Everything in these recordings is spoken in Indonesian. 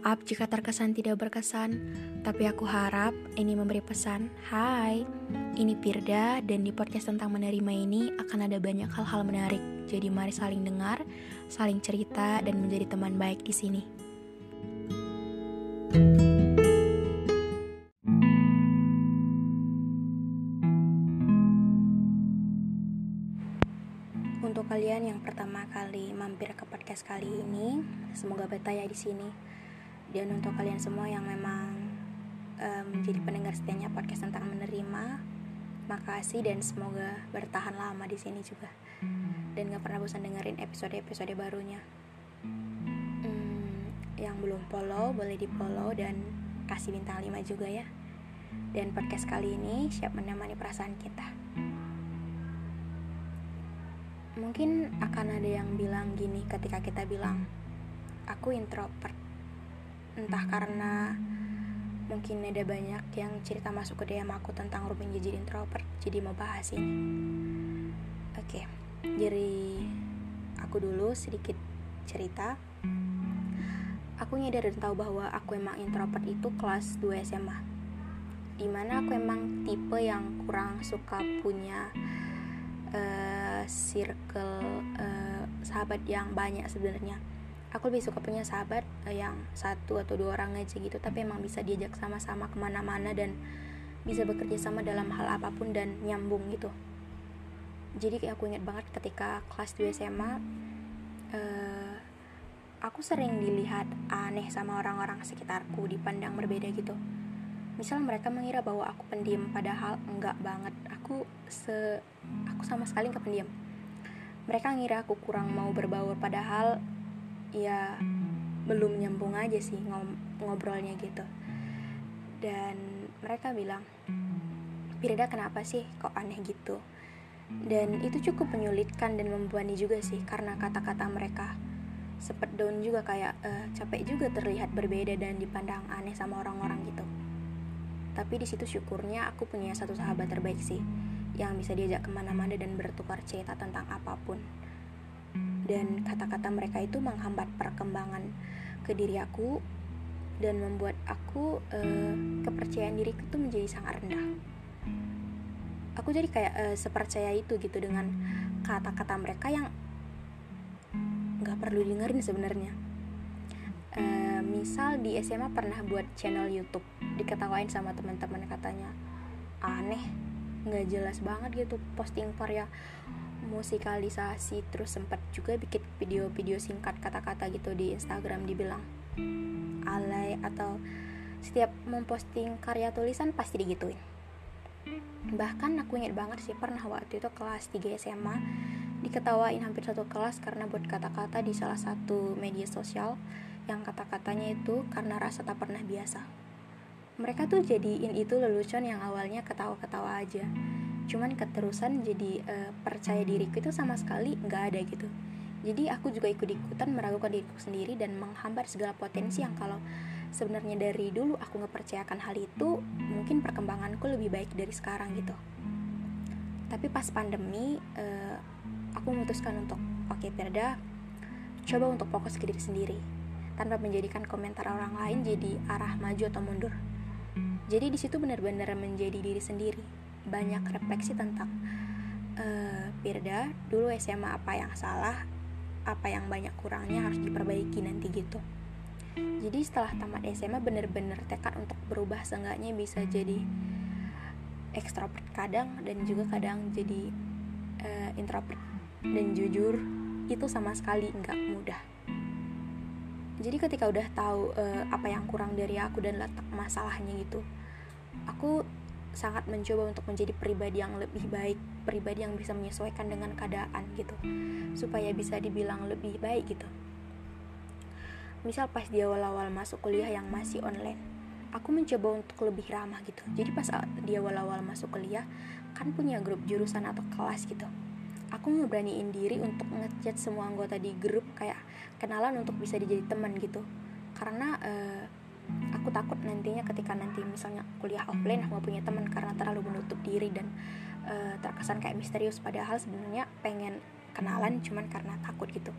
Maaf jika terkesan tidak berkesan, tapi aku harap ini memberi pesan. Hai, ini Pirda dan di podcast tentang menerima ini akan ada banyak hal-hal menarik. Jadi mari saling dengar, saling cerita dan menjadi teman baik di sini. Untuk kalian yang pertama kali mampir ke podcast kali ini, semoga betah ya di sini. Dan untuk kalian semua yang memang um, menjadi pendengar setianya podcast tentang menerima, makasih dan semoga bertahan lama di sini juga. Dan gak pernah bosan dengerin episode-episode barunya. Hmm, yang belum follow boleh di follow dan kasih bintang 5 juga ya. Dan podcast kali ini siap menemani perasaan kita. Mungkin akan ada yang bilang gini ketika kita bilang, aku introvert. Entah karena mungkin ada banyak yang cerita masuk ke DM aku tentang Rubin jadi introvert, jadi mau bahas ini. Oke, jadi aku dulu sedikit cerita. Aku nyadar dan tahu bahwa aku emang introvert itu kelas 2 SMA. Di mana aku emang tipe yang kurang suka punya uh, circle uh, sahabat yang banyak sebenarnya aku lebih suka punya sahabat uh, yang satu atau dua orang aja gitu. Tapi emang bisa diajak sama-sama ke mana-mana dan bisa bekerja sama dalam hal apa pun dan nyambung gitu. Jadi aku ingat banget ketika kelas 2 SMA uh, aku sering dilihat aneh sama orang-orang sekitarku dipandang berbeda gitu. Misal mereka mengira bahwa aku pendiam padahal enggak banget. Aku se aku sama sekali nggak pendiam. Mereka ngira aku kurang mau berbaur padahal ya belum nyambung aja sih ngobrolnya gitu. Dan mereka bilang Pirda kenapa sih kok aneh gitu? Dan itu cukup menyulitkan dan membebani juga sih karena kata-kata mereka sepet down juga kayak uh, capek juga terlihat berbeda dan dipandang aneh sama orang-orang gitu. Tapi di situ syukurnya aku punya satu sahabat terbaik sih yang bisa diajak ke mana-mana dan bertukar cerita tentang apa pun dan kata-kata mereka itu menghambat perkembangan ke diri aku dan membuat aku uh, kepercayaan diriku itu menjadi sangat rendah. Aku jadi kayak uh, sepercaya itu gitu dengan kata-kata mereka yang nggak perlu dengerin sebenarnya. Uh, misal di SMA pernah buat channel YouTube diketawain sama teman-teman katanya aneh nggak jelas banget gitu posting karya musikalisasi terus sempat juga bikin video-video singkat kata-kata gitu di Instagram dibilang alay atau setiap memposting karya tulisan pasti digituin. Bahkan aku inget banget sih pernah waktu itu kelas 3 SMA diketawain hampir satu kelas karena buat kata-kata di salah satu media sosial yang kata-katanya itu karena rasa tak pernah biasa. Mereka tuh jadiin itu lelucon yang awalnya ketawa-ketawa aja cuman keterusan jadi uh, percaya diriku itu sama sekali nggak ada gitu. Jadi aku juga ikut-ikutan meragukan diriku sendiri dan menghambat segala potensi yang kalau sebenarnya dari dulu aku ngepercayakan hal itu mungkin perkembanganku lebih baik dari sekarang gitu. Tapi pas pandemi uh, aku memutuskan untuk oke okay, Perda coba untuk fokus ke diri sendiri. Tanpa menjadikan komentar orang lain jadi arah maju atau mundur. Jadi di situ benar-benar menjadi diri sendiri banyak refleksi tentang uh, Pirda dulu SMA apa yang salah apa yang banyak kurangnya harus diperbaiki nanti gitu. Jadi setelah tamat SMA benar-benar tekad untuk berubah seenggaknya bisa jadi ekstrovert kadang dan juga kadang jadi uh, introvert dan jujur itu sama sekali nggak mudah. Jadi ketika udah tahu uh, apa yang kurang dari aku dan letak masalahnya gitu aku sangat mencoba untuk menjadi pribadi yang lebih baik, pribadi yang bisa menyesuaikan dengan keadaan gitu, supaya bisa dibilang lebih baik gitu. Misal pas di awal-awal masuk kuliah yang masih online, aku mencoba untuk lebih ramah gitu. Jadi pas di awal-awal masuk kuliah, kan punya grup jurusan atau kelas gitu. Aku ngeberaniin diri untuk ngechat semua anggota di grup kayak kenalan untuk bisa dijadi teman gitu. Karena uh, aku takut nantinya ketika nanti misalnya kuliah offline aku gak punya teman karena terlalu menutup diri dan uh, terkesan kayak misterius. Padahal sebenarnya pengen kenalan cuman karena takut gitu.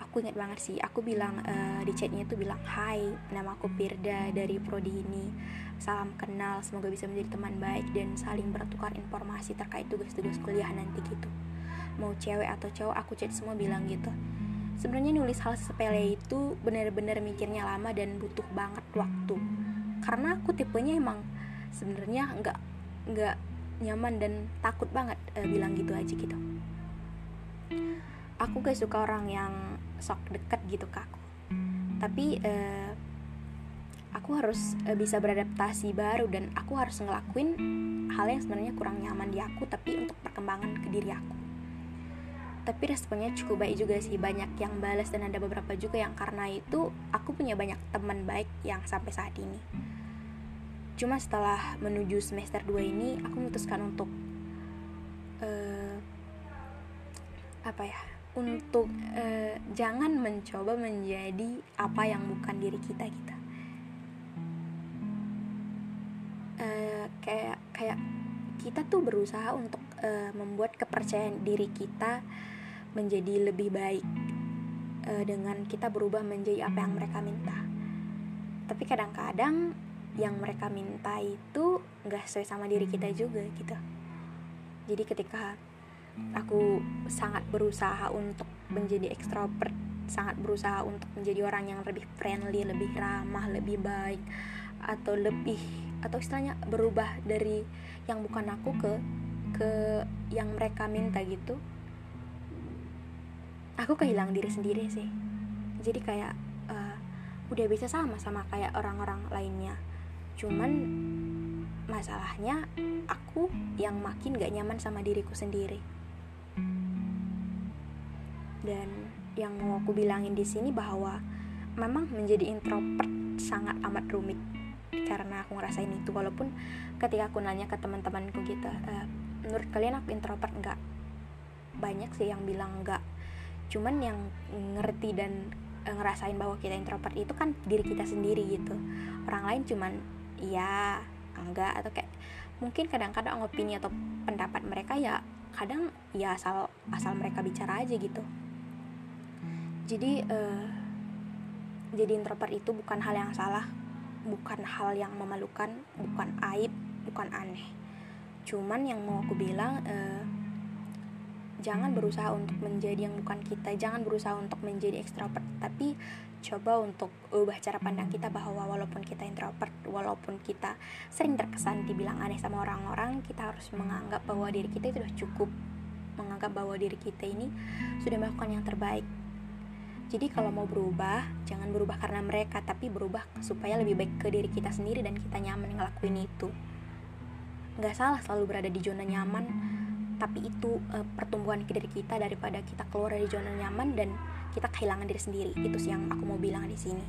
Aku ingat banget sih aku bilang uh, di chatnya tuh bilang Hai nama aku Pirda dari prodi ini. Salam kenal semoga bisa menjadi teman baik dan saling bertukar informasi terkait tugas-tugas kuliah nanti gitu. Mau cewek atau cowok aku chat semua bilang gitu sebenarnya nulis hal sepele itu benar-benar mikirnya lama dan butuh banget waktu. Karena aku tipenya emang sebenarnya nggak nggak nyaman dan takut banget uh, bilang gitu aja gitu. Aku gak suka orang yang sok deket gitu ke aku. Tapi uh, aku harus uh, bisa beradaptasi baru dan aku harus ngelakuin hal yang sebenarnya kurang nyaman di aku tapi untuk perkembangan ke diri aku tapi responnya cukup baik juga sih. Banyak yang balas dan ada beberapa juga yang karena itu aku punya banyak teman baik yang sampai saat ini. Cuma setelah menuju semester 2 ini aku memutuskan untuk uh, apa ya untuk uh, jangan mencoba menjadi apa yang bukan diri kita kita uh, kayak kayak kita tuh berusaha untuk uh, membuat kepercayaan diri kita menjadi lebih baik uh, dengan kita berubah menjadi apa yang mereka minta. Tapi kadang-kadang yang mereka minta itu nggak sesuai sama diri kita juga gitu. Jadi ketika aku sangat berusaha untuk menjadi ekstrovert, sangat berusaha untuk menjadi orang yang lebih friendly, lebih ramah, lebih baik atau lebih atau istilahnya berubah dari yang bukan aku ke ke yang mereka minta gitu aku kehilangan diri sendiri sih. Jadi kayak uh, udah bisa sama sama kayak orang-orang lainnya. Cuman masalahnya aku yang makin gak nyaman sama diriku sendiri. Dan yang mau aku bilangin di sini bahwa memang menjadi introvert sangat amat rumit. Karena aku ngerasain itu walaupun ketika aku nanya ke teman-temanku gitu uh, menurut kalian aku introvert enggak banyak sih yang bilang enggak cuman yang ngerti dan e, ngerasain bahwa kita introvert itu kan diri kita sendiri gitu. Orang lain cuman iya enggak atau kayak mungkin kadang-kadang opini atau pendapat mereka ya kadang ya asal asal mereka bicara aja gitu. Jadi uh, jadi introvert itu bukan hal yang salah bukan hal yang memalukan bukan aib bukan aneh. Cuman yang mau aku bilang uh, jangan berusaha untuk menjadi yang bukan kita jangan berusaha untuk menjadi ekstrovert tapi coba untuk ubah cara pandang kita bahwa walaupun kita introvert walaupun kita sering terkesan dibilang aneh sama orang-orang kita harus menganggap bahwa diri kita itu sudah cukup. Menganggap bahwa diri kita ini sudah melakukan yang terbaik. Jadi kalau mau berubah jangan berubah karena mereka tapi berubah supaya lebih baik ke diri kita sendiri dan kita nyaman ngelakuin itu. Nggak salah selalu berada di zona nyaman tapi itu uh, pertumbuhan diri kita daripada kita keluar dari zona nyaman dan kita kehilangan diri sendiri. Itu sih yang aku mau bilang di sini.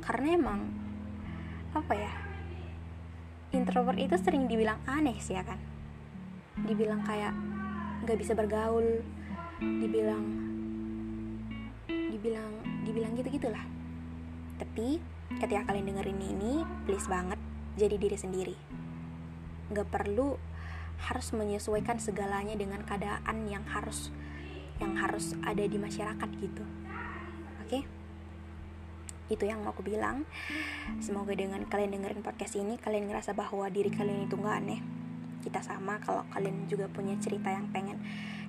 Karena emang apa ya introvert itu sering dibilang aneh sih ya kan? Dibilang kayak nggak bisa bergaul dibilang dibilang dibilang gitu gitulah tapi ketika kalian dengerin ini please banget jadi diri sendiri. Nggak perlu harus menyesuaikan segalanya dengan keadaan yang harus yang harus ada di masyarakat gitu. Oke? Okay? itu yang mau aku bilang. Semoga dengan kalian dengerin podcast ini kalian ngerasa bahwa diri kalian itu nggak aneh. Kita sama kalau kalian juga punya cerita yang pengen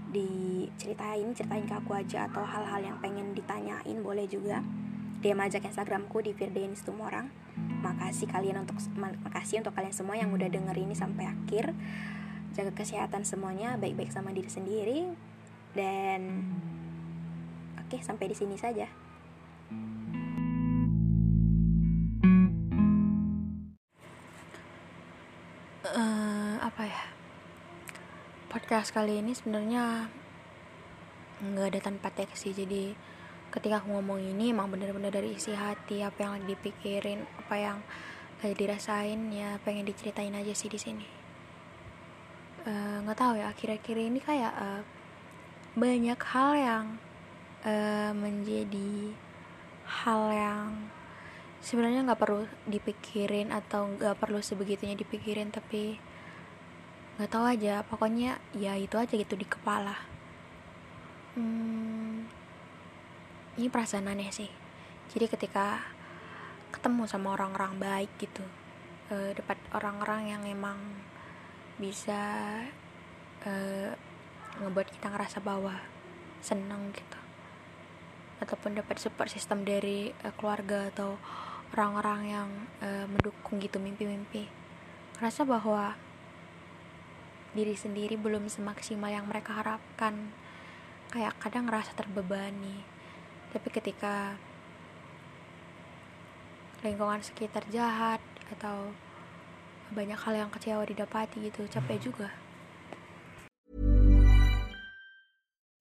diceritain ceritain ke aku aja atau hal-hal yang pengen ditanyain boleh juga. DM aja ke Instagramku di Firdain orang makasih kalian untuk makasih untuk kalian semua yang udah denger ini sampai akhir jaga kesehatan semuanya baik-baik sama diri sendiri dan oke okay, sampai di sini saja. Uh, apa ya? Podcast kali ini sebenarnya nggak ada tanpa teks sih. Jadi ketika aku ngomong ini emang bener-bener dari isi hati apa yang lagi dipikirin apa yang lagi dirasain ya pengen diceritain aja sih di sini nggak uh, tahu ya akhir-akhir ini kayak uh, banyak hal yang uh, menjadi hal yang sebenarnya nggak perlu dipikirin atau nggak perlu sebegitunya dipikirin tapi nggak tahu aja. Pokoknya ya itu aja gitu di kepala. Hmm, ini perasaan aneh sih. Jadi ketika ketemu sama orang-orang baik gitu uh, dapat orang-orang yang emang bisa uh, ngebuat kita ngerasa bahwa seneng gitu. Ataupun dapat support system dari uh, keluarga atau orang-orang yang uh, mendukung gitu mimpi-mimpi. Rasa bahwa diri sendiri belum semaksimal yang mereka harapkan. Kayak kadang ngerasa terbebani. Tapi ketika lingkungan sekitar jahat atau banyak hal yang kecewa didapati gitu capek juga